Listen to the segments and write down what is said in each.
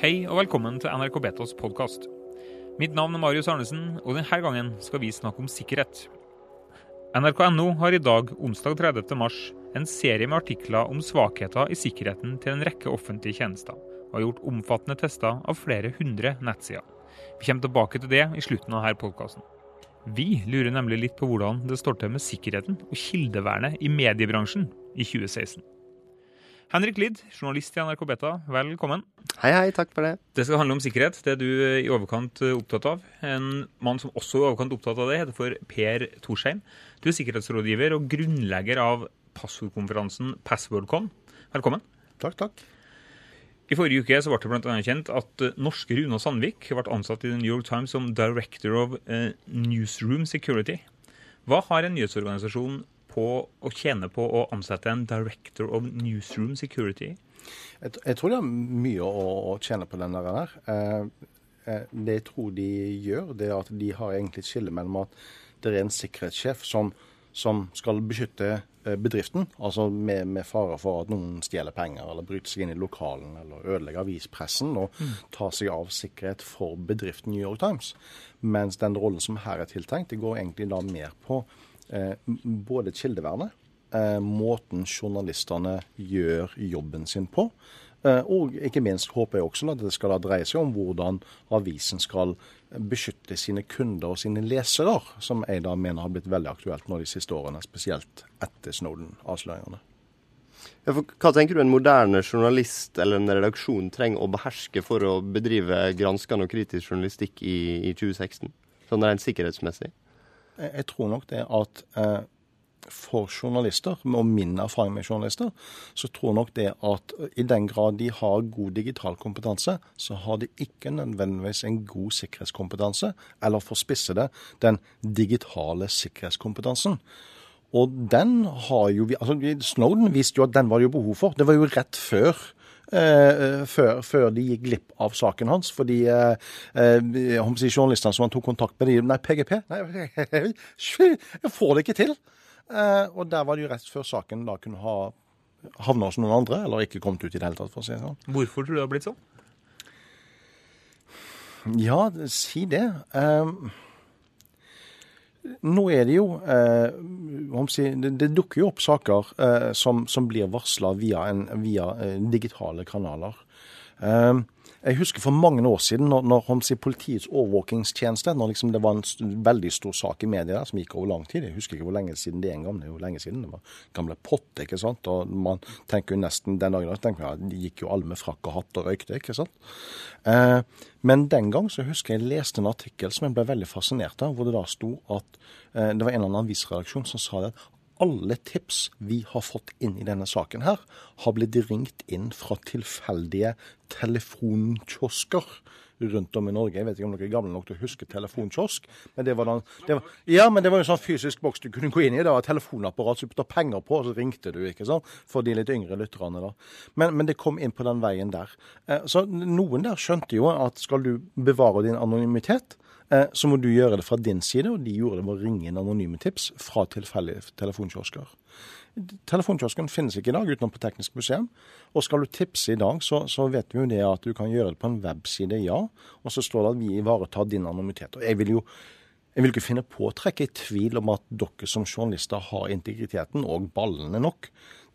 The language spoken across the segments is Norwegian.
Hei og velkommen til NRK Betas podkast. Mitt navn er Marius Arnesen, og denne gangen skal vi snakke om sikkerhet. NRK.no har i dag, onsdag 30. mars, en serie med artikler om svakheter i sikkerheten til en rekke offentlige tjenester, og har gjort omfattende tester av flere hundre nettsider. Vi kommer tilbake til det i slutten av denne podkasten. Vi lurer nemlig litt på hvordan det står til med sikkerheten og kildevernet i mediebransjen i 2016. Henrik Lid, journalist i NRK Beta, velkommen. Hei, hei, takk for det. Det skal handle om sikkerhet. Det er du i overkant eh, opptatt av. En mann som også er i overkant opptatt av det, heter for Per Torsheim. Du er sikkerhetsrådgiver og grunnlegger av passordkonferansen Passwordcon. Velkommen. Takk, takk. I forrige uke så ble det bl.a. kjent at eh, norske Runa Sandvik ble ansatt i The New York Times som Director of eh, Newsroom Security. Hva har en nyhetsorganisasjon på å tjene på å ansette en director of newsroom security? Jeg, jeg tror det er mye å, å tjene på den der. Eh, eh, det jeg tror de gjør, det er at de har egentlig et skille mellom at det er en sikkerhetssjef som, som skal beskytte eh, bedriften, altså med, med, fare for at noen stjeler penger eller bryter seg inn i lokalen eller ødelegger avispressen og mm. tar seg av sikkerhet for bedriften New York Times. Mens den rollen som her er tiltenkt, det går egentlig da mer på både kildevernet, eh, måten journalistene gjør jobben sin på, eh, og ikke minst håper jeg også at det skal dreie seg om hvordan avisen skal beskytte sine kunder og sine lesere, som jeg da mener har blitt veldig aktuelt nå de siste årene, spesielt etter Snowden-avsløringene. Ja, hva tenker du en moderne journalist eller en redaksjon trenger å beherske for å bedrive granskende og kritisk journalistikk i, i 2016, sånn rent sikkerhetsmessig? Jeg tror nok det at eh, for journalister, og min erfaring med journalister, så tror nok det at i den grad de har god digital kompetanse, så har de ikke nødvendigvis en god sikkerhetskompetanse, eller for å spisse det, den digitale sikkerhetskompetansen. Og den har jo vi altså Snowden viste jo at den var det jo behov for. Det var jo rett før eh, før, før, de gikk glipp av saken hans. Fordi eh, eh, journalistene som han tok kontakt med, de Nei, PGP? Nei, jeg får det ikke til. Eh, og der var det jo rett før saken da kunne ha havna hos noen andre, eller ikke kommet ut i det hele tatt, for å si det sånn. Hvorfor tror du det har blitt sånn? Ja, si det. Um, nå er det jo eh, det, det, dukker jo opp saker eh, som, som, blir varsla via, via eh, digitale kanaler. Eh, jeg husker for mange år siden, når, når si, politiets overvåkingstjeneste når liksom det var en veldig stor sak i media som gikk over lang tid. Jeg husker ikke hvor lenge siden det en gang. Det er jo lenge siden. Det var gamle potte, ikke sant. Og man tenker jo nesten den dagen tenker ja, De gikk jo alle med frakk og hatt og røykte, ikke sant. Eh, men den gang så husker jeg leste en artikkel som jeg ble veldig fascinert av, hvor det da sto at eh, det var en eller annen avisredaksjon som sa det alle tips vi har fått inn i denne saken her, har blitt ringt inn fra tilfeldige telefonkiosker rundt om i Norge. Jeg vet ikke om dere er gamle nok til å huske telefonkiosk. Men det var, den, det var, ja, men det var en sånn fysisk boks du kunne gå inn i. Det var et telefonapparat som du putta penger på, og så ringte du, ikke sant. For de litt yngre lytterne, da. Men, men, det kom inn på den veien der. Eh, så noen der skjønte jo at skal du bevare din anonymitet, Eh, så må du gjøre det fra din side, og de gjorde det med å ringe inn anonyme tips fra tilfeldige telefonkiosker. Telefonkiosken finnes ikke i dag utenom på Teknisk museum. Og skal du tipse i dag, så, så, vet vi jo det at du kan gjøre det på en webside, ja. Og så står det at vi ivaretar din anonymitet. Og jeg vil jo jeg vil ikke finne på å trekke i tvil om at dere som journalister har integriteten og ballene nok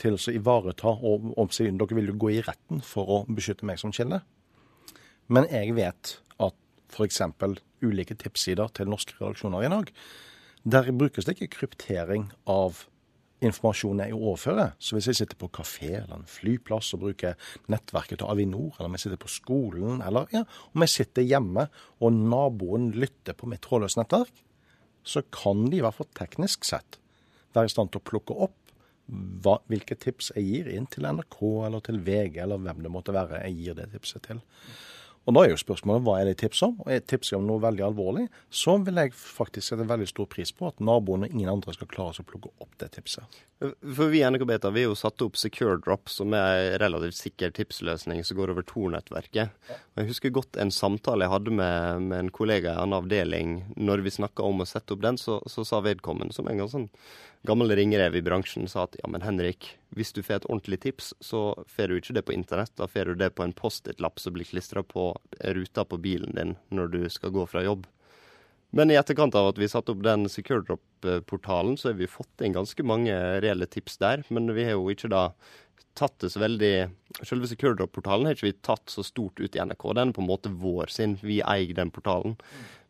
til å ivareta og om Dere vil jo gå i retten for å beskytte meg som kilde. Men jeg vet at f.eks ulike tipssider til norske redaksjoner i dag. Der brukes det ikke kryptering av informasjonen jeg overfører. Så hvis jeg sitter på kafé eller en flyplass og bruker nettverket til Avinor, eller om jeg sitter på skolen, eller ja, om jeg sitter hjemme og naboen lytter på mitt trådløse nettverk, så kan de i hvert fall teknisk sett være i stand til å plukke opp hva, hvilke tips jeg gir inn til NRK eller til VG eller hvem det måtte være jeg gir det tipset til. Og da er jo spørsmålet hva er det tips om? Og er tipset om noe veldig alvorlig, så vil jeg faktisk sette veldig stor pris på at naboen og ingen andre skal klare å plukke opp det tipset. For vi i NRK Beta vi har jo satt opp Secure Drop, som er en relativt sikker tipsløsning som går over Tor-nettverket. Jeg husker godt en samtale jeg hadde med, med en kollega i en avdeling. Når vi snakka om å sette opp den, så, så sa vedkommende, som en gang sånn gammel ringrev i bransjen sa at ja, men Henrik, hvis du får et ordentlig tips, så får du ikke det på internett. Da får du det på en Post-It-lapp som blir klistra på ruta på bilen din når du skal gå fra jobb. Men i etterkant av at vi satte opp den SecureDrop-portalen, så har vi fått inn ganske mange reelle tips der. Men vi har jo ikke da tatt det så veldig Selve SecureDrop-portalen har ikke vi tatt så stort ut i NRK. Den er på en måte vår sin. Vi eier den portalen.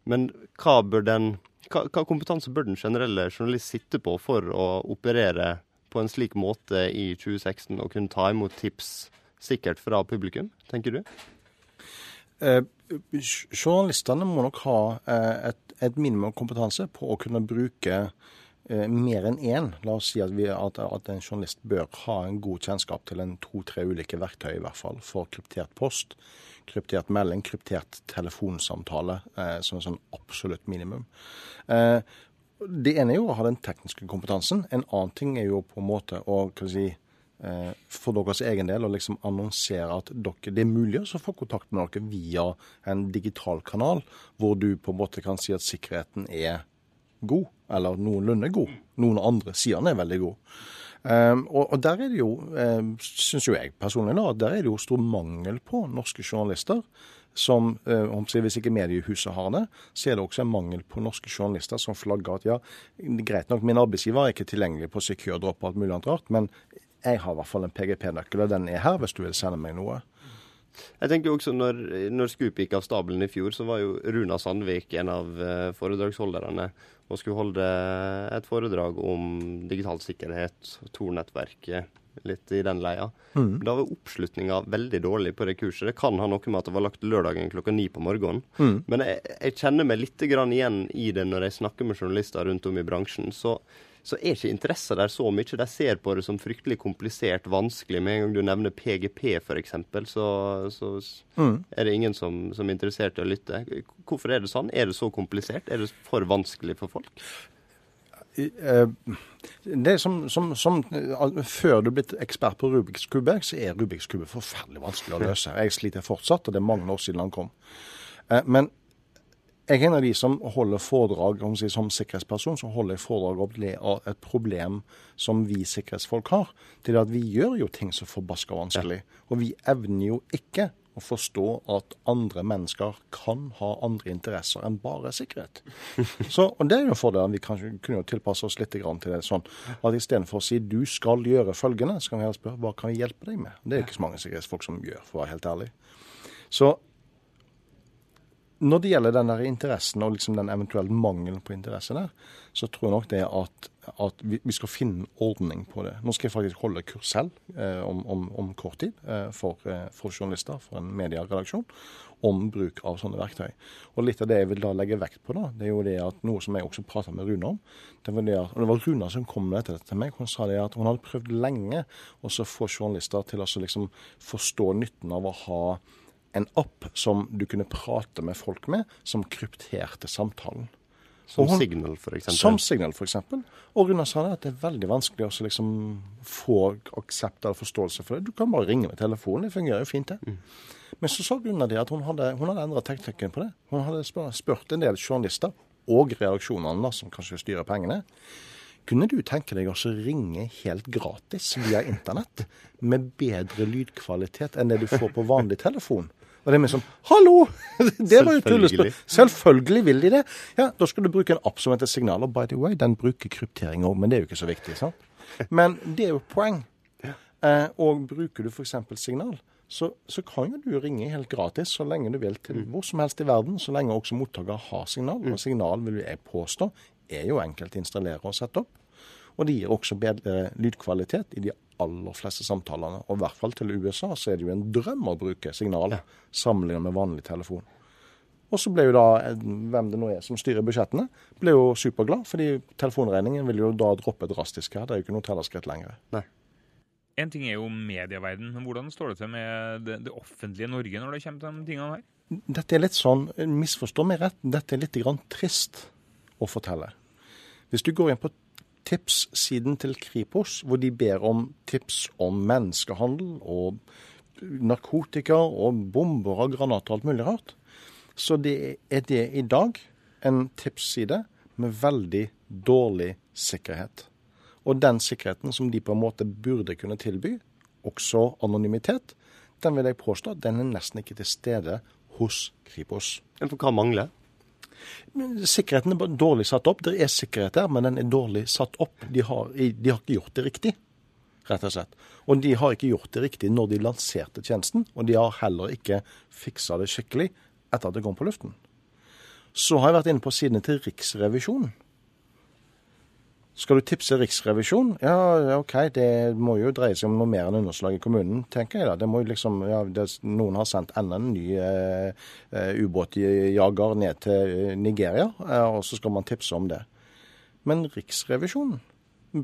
Men hva, bør den, hva, hva kompetanse bør den generelle journalist sitte på for å operere på en slik måte i 2016 og kunne ta imot tips sikkert fra publikum, tenker du? Eh, journalistene må nok ha eh, et, et minimum kompetanse på å kunne bruke eh, mer enn én. La oss si at, vi, at, at, en journalist bør ha en god kjennskap til to-tre ulike verktøy, i hvert fall, for kryptert post, kryptert melding, kryptert telefonsamtale, eh, som en sånn absolutt minimum. Eh, det ene er jo å ha den tekniske kompetansen. En annen ting er jo på en måte å hva si, Eh, for deres egen del å liksom annonsere at dere, det er mulig å få kontakt med dere via en digital kanal, hvor du på en måte kan si at sikkerheten er god, eller noenlunde god. Noen andre sier han er veldig god. Um, og, og, der er det jo, um, syns jo jeg personlig, da, der er det jo stor mangel på norske journalister. Som, um, Hvis ikke mediehuset har det, så er det også en mangel på norske journalister som flagger at ja, greit nok, min arbeidsgiver er ikke tilgjengelig på Secure Drop og alt mulig annet rart, men jeg har i hvert fall en PGP-nøkkel, og den er her hvis du vil sende meg noe. Jeg tenker også når, når Scoop gikk av stabelen i fjor, så var jo Runa Sandvik en av eh, foredragsholderne og skulle holde et foredrag om digital sikkerhet, Tor-nettverket, litt i den leia. Mm. Da var oppslutninga veldig dårlig på det kurset. Det kan ha noe med at det var lagt lørdagen klokka ni på morgenen. Mm. Men jeg, jeg, kjenner meg litt igjen i det når jeg snakker med journalister rundt om i bransjen. så så er ikke interessen der så mye. De ser på det som fryktelig komplisert, vanskelig. Med en gang du nevner PGP f.eks., så, så mm. er det ingen som, som, er interessert i å lytte. Hvorfor er det sånn? Er det så komplisert? Er det for vanskelig for folk? Eh, det som, som, som, Før du er blitt ekspert på Rubiks kube, så er Rubiks kube forferdelig vanskelig å løse. Jeg sliter fortsatt, og det er mange år siden han kom. Eh, men jeg er en av de som holder foredrag om, som sikkerhetsperson, så holder jeg foredrag om et problem som vi sikkerhetsfolk har. Til at vi gjør jo ting så forbaska vanskelig. Og vi evner jo ikke å forstå at andre mennesker kan ha andre interesser enn bare sikkerhet. Så, og Det er jo en fordel. Vi kan, kunne jo tilpasse oss litt til det sånn at istedenfor å si du skal gjøre følgende, så kan vi heller spørre hva kan vi hjelpe deg med. Det er ikke så mange sikkerhetsfolk som gjør, for å være helt ærlig. Så når det gjelder den der interessen og liksom den eventuelle mangelen på interesse der, så tror jeg nok det at, at vi, vi, skal finne ordning på det. Nå skal jeg faktisk holde kurs selv eh, om, om, om, kort tid eh, for, eh, for, journalister, for en medieredaksjon, om bruk av sånne verktøy. Og Litt av det jeg vil da legge vekt på, da, det er jo det at noe som jeg også prata med Rune om. Det var, det at, og det var Runa som kom med dette til meg. Hun sa det at hun hadde prøvd lenge å få journalister til å liksom forstå nytten av å ha en app som du kunne prate med folk med, som krypterte samtalen. Som hun, Signal, f.eks.? Som Signal, f.eks. Og Runa sa det at det er veldig vanskelig å liksom få aksept eller forståelse for det. Du kan bare ringe med telefonen, det fungerer jo fint, det. Mm. Men så sa Runa det at hun hadde, hun hadde endra teknikken på det. Hun hadde spurt en del journalister, og reaksjonene som kanskje styrer pengene. Kunne du tenke deg å ringe helt gratis via internett, med bedre lydkvalitet enn det du får på vanlig telefon? Og det er med sånn Hallo! Det var jo tullespørsmål. Selvfølgelig vil de det. Ja, Da skal du bruke en app som heter Signal. Og by the way, den bruker kryptering òg, men det er jo ikke så viktig. sant? Men det er jo poeng. Eh, og bruker du f.eks. Signal, så, så, kan jo du ringe helt gratis så lenge du vil til mm. hvor som helst i verden, så lenge også mottaker har signal. Og mm. signal, vil jeg påstå, er jo enkelt å installere og sette opp. Og det gir også bedre lydkvalitet i de aller fleste samtalene. Og i hvert fall til USA så er det jo en drøm å bruke signal sammenlignet med vanlig telefon. Og så ble jo da, hvem det nå er som styrer budsjettene, ble jo superglad. Fordi telefonregningen vil jo da droppe drastisk her. Det er jo ikke noe tellerskritt lenger. Nei. En ting er jo medieverden. Hvordan står det til med det, det offentlige Norge når det kommer til de tingene her? Dette er litt sånn, misforstå meg rett, dette er litt grann trist å fortelle. Hvis du går inn på tipssiden til Kripos, hvor de ber om tips om menneskehandel og narkotika og bomber og granater og alt mulig rart, så det er det i dag en tipsside med veldig dårlig sikkerhet. Og den sikkerheten som de på en måte burde kunne tilby, også anonymitet, den vil jeg påstå den er nesten ikke til stede hos Kripos. Men for hva mangler? Sikkerheten er dårlig satt opp. Det er sikkerhet der, men den er dårlig satt opp. De har, de har ikke gjort det riktig, rett og slett. Og de har ikke gjort det riktig når de lanserte tjenesten, og de har heller ikke fiksa det skikkelig etter at det kom på luften. Så har jeg vært inne på sidene til Riksrevisjonen. Skal du tipse Riksrevisjonen? Ja, OK, det må jo dreie seg om noe mer enn underslag i kommunen, tenker jeg da. Det må jo liksom, ja, det, Noen har sendt enda en ny eh, eh ubåtjager ned til eh, Nigeria, eh, og så skal man tipse om det. Men Riksrevisjonen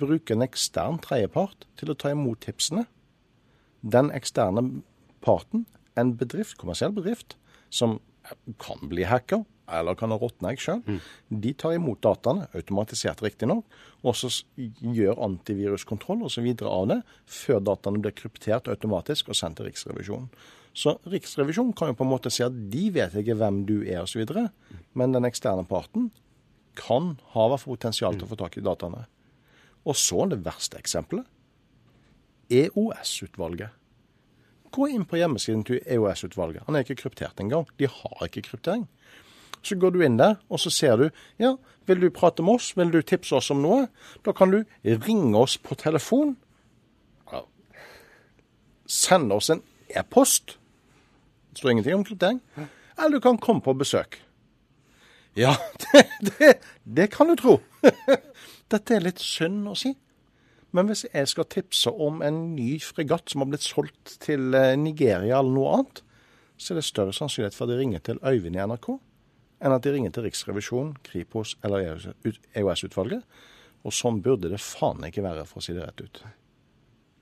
bruker en ekstern tredjepart til å ta imot tipsene. Den eksterne parten, en bedrift, kommersiell bedrift, som kan bli hacker, eller kan ha råtna egg sjøl. Mm. De tar imot dataene, automatisert riktignok, og så gjør antiviruskontroll osv. av det, før dataene blir kryptert automatisk og sendt til Riksrevisjonen. Så Riksrevisjonen kan jo på en måte si at de vet ikke hvem du er osv., men den eksterne parten kan ha potensial til å få tak i dataene. Og så det verste eksempelet. EOS-utvalget. Gå inn på hjemmesiden til EOS-utvalget. Han er ikke kryptert engang. De har ikke kryptering. Så går du inn der, og så ser du ja, vil du prate med oss, vil du tipse oss om noe? Da kan du ringe oss på telefon. Sende oss en e-post. Det står ingenting om kryptering. Eller du kan komme på besøk. Ja, det, det, det kan du tro. Dette er litt synd å si. Men hvis jeg skal tipse om en ny fregatt som har blitt solgt til eh, Nigeria eller noe annet, så er det større sannsynlighet for at de ringer til Øyvind i NRK enn at de ringer til Riksrevisjonen, Kripos eller EOS-utvalget. Og sånn burde det faen ikke være, for å si det rett ut.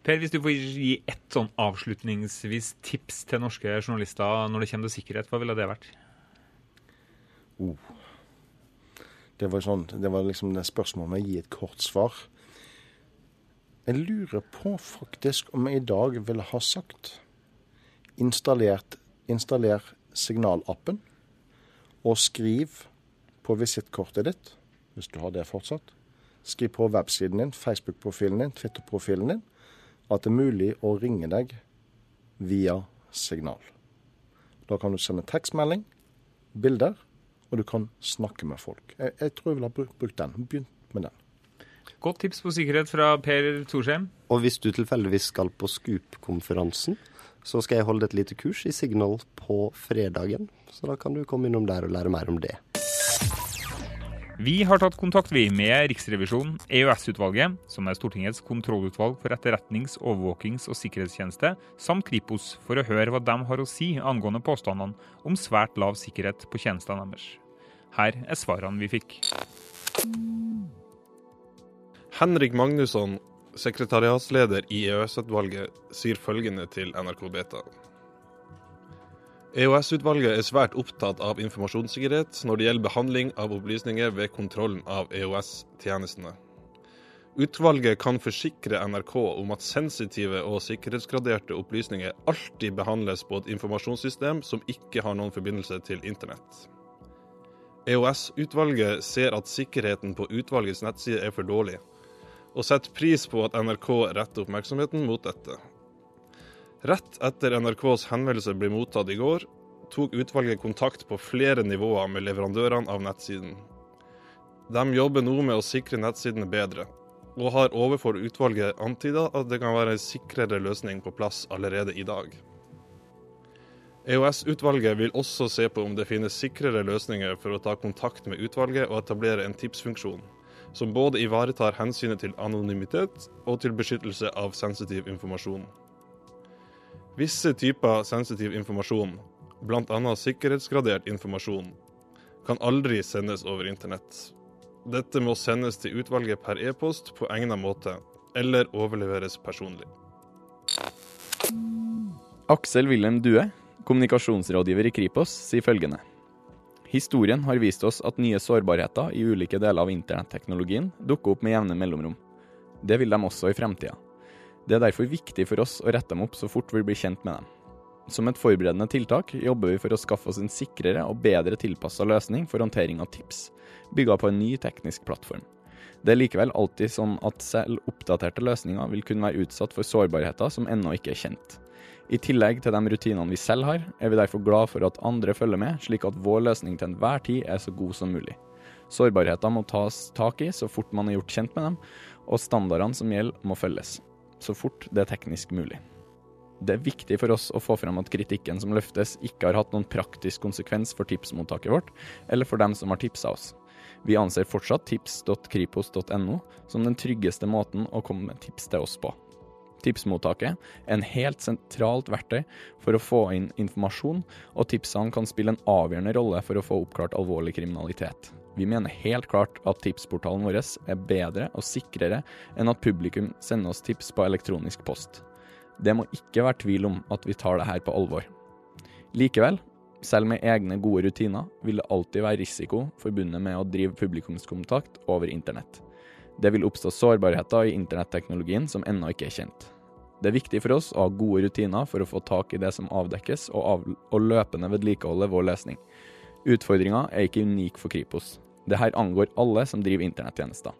Per, hvis du får gi ett sånn avslutningsvis tips til norske journalister når det kommer til sikkerhet, hva ville det vært? Oh. Det var, sånn, det var liksom det spørsmålet med å gi et kort svar. Jeg lurer på faktisk om jeg i dag ville ha sagt installer signalappen og skriv på visittkortet ditt, hvis du har det fortsatt. Skriv på websiden din, Facebook-profilen din, Twitter-profilen din, at det er mulig å ringe deg via signal. Da kan du sende tekstmelding, bilder, og du kan snakke med folk. Jeg, jeg tror jeg ville ha brukt den. Begynt med den. Godt tips på sikkerhet fra Per Torsheim. Og hvis du tilfeldigvis skal på Scoop-konferansen, så skal jeg holde et lite kurs i Signal på fredagen. Så da kan du komme innom der og lære mer om det. Vi har tatt kontakt med Riksrevisjonen, EOS-utvalget, som er Stortingets kontrollutvalg for etterretnings-, overvåkings- og sikkerhetstjeneste, samt Kripos, for å høre hva de har å si angående påstandene om svært lav sikkerhet på tjenestene deres. Her er svarene vi fikk. Henrik Magnusson sekretariatsleder i EØS-utvalget sier følgende til NRK Beta. EOS-utvalget er svært opptatt av informasjonssikkerhet når det gjelder behandling av opplysninger ved kontrollen av EOS-tjenestene. Utvalget kan forsikre NRK om at sensitive og sikkerhetsgraderte opplysninger alltid behandles på et informasjonssystem som ikke har noen forbindelse til internett. EOS-utvalget ser at sikkerheten på utvalgets nettside er for dårlig, og setter pris på at NRK retter oppmerksomheten mot dette. Rett etter NRKs henvendelse ble mottatt i går, tok utvalget kontakt på flere nivåer med leverandørene av nettsiden. De jobber nå med å sikre nettsidene bedre, og har overfor utvalget antyda at det kan være en sikrere løsning på plass allerede i dag. EOS-utvalget vil også se på om det finnes sikrere løsninger for å ta kontakt med utvalget og etablere en tipsfunksjon som både ivaretar hensynet til anonymitet og til beskyttelse av sensitiv informasjon. Visse typer sensitiv informasjon, bl.a. sikkerhetsgradert informasjon, kan aldri sendes over internett. Dette må sendes til utvalget per e-post på egnet måte, eller overleveres personlig. Aksel Wilhelm Due, kommunikasjonsrådgiver i Kripos, sier følgende. Historien har vist oss at nye sårbarheter i ulike deler av internetteknologien dukker opp med jevne mellomrom. Det vil de også i fremtida. Det er derfor viktig for oss å rette dem opp så fort vi blir kjent med dem. Som et forberedende tiltak jobber vi for å skaffe oss en sikrere og bedre tilpassa løsning for håndtering av tips, bygga på en ny teknisk plattform. Det er likevel alltid sånn at selv oppdaterte løsninger vil kunne være utsatt for sårbarheter som ennå ikke er kjent. I tillegg til de rutinene vi selv har, er vi derfor glad for at andre følger med, slik at vår løsning til enhver tid er så god som mulig. Sårbarheter må tas tak i så fort man er gjort kjent med dem, og standardene som gjelder må følges, så fort det er teknisk mulig. Det er viktig for oss å få frem at kritikken som løftes, ikke har hatt noen praktisk konsekvens for tipsmottaket vårt, eller for dem som har tipsa oss. Vi anser fortsatt tips.kripos.no som den tryggeste måten å komme med tips til oss på. Tipsmottaket er en helt sentralt verktøy for å få inn informasjon, og tipsene kan spille en avgjørende rolle for å få oppklart alvorlig kriminalitet. Vi mener helt klart at tipsportalen vår er bedre og sikrere enn at publikum sender oss tips på elektronisk post. Det må ikke være tvil om at vi tar det her på alvor. Likevel, selv med egne gode rutiner, vil det alltid være risiko forbundet med å drive publikumskontakt over internett. Det vil oppstå sårbarheter i internetteknologien som ennå ikke er kjent. Det er viktig for oss å ha gode rutiner for å få tak i det som avdekkes, og, av og løpende vedlikeholde vår løsning. Utfordringa er ikke unik for Kripos. Dette angår alle som driver internettjenester.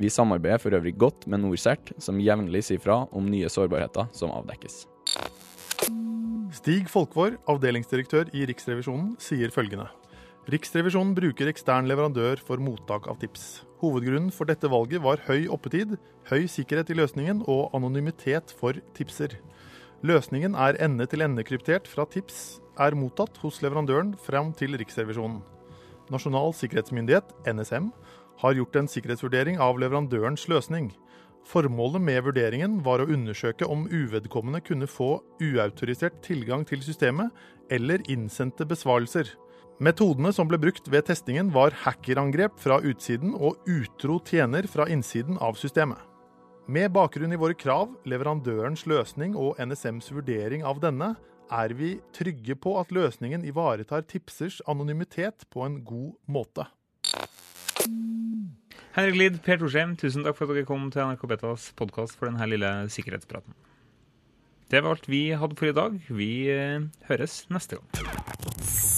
Vi samarbeider for øvrig godt med NorCERT, som jevnlig sier fra om nye sårbarheter som avdekkes. Stig Folkvår, avdelingsdirektør i Riksrevisjonen, sier følgende. Riksrevisjonen bruker ekstern leverandør for mottak av tips. Hovedgrunnen for dette valget var høy oppetid, høy sikkerhet i løsningen og anonymitet for tipser. Løsningen er ende-til-ende kryptert fra tips er mottatt hos leverandøren frem til Riksrevisjonen. Nasjonal sikkerhetsmyndighet, NSM, har gjort en sikkerhetsvurdering av leverandørens løsning. Formålet med vurderingen var å undersøke om uvedkommende kunne få uautorisert tilgang til systemet eller innsendte besvarelser. Metodene som ble brukt ved testingen var hackerangrep fra utsiden og utro tjener fra innsiden av systemet. Med bakgrunn i våre krav, leverandørens løsning og NSMs vurdering av denne, er vi trygge på at løsningen ivaretar tipsers anonymitet på en god måte. Henrik Lid, Per Torsheim, tusen takk for at dere kom til NRK Betas podkast for denne lille sikkerhetspraten. Det var alt vi hadde for i dag. Vi eh, høres neste gang.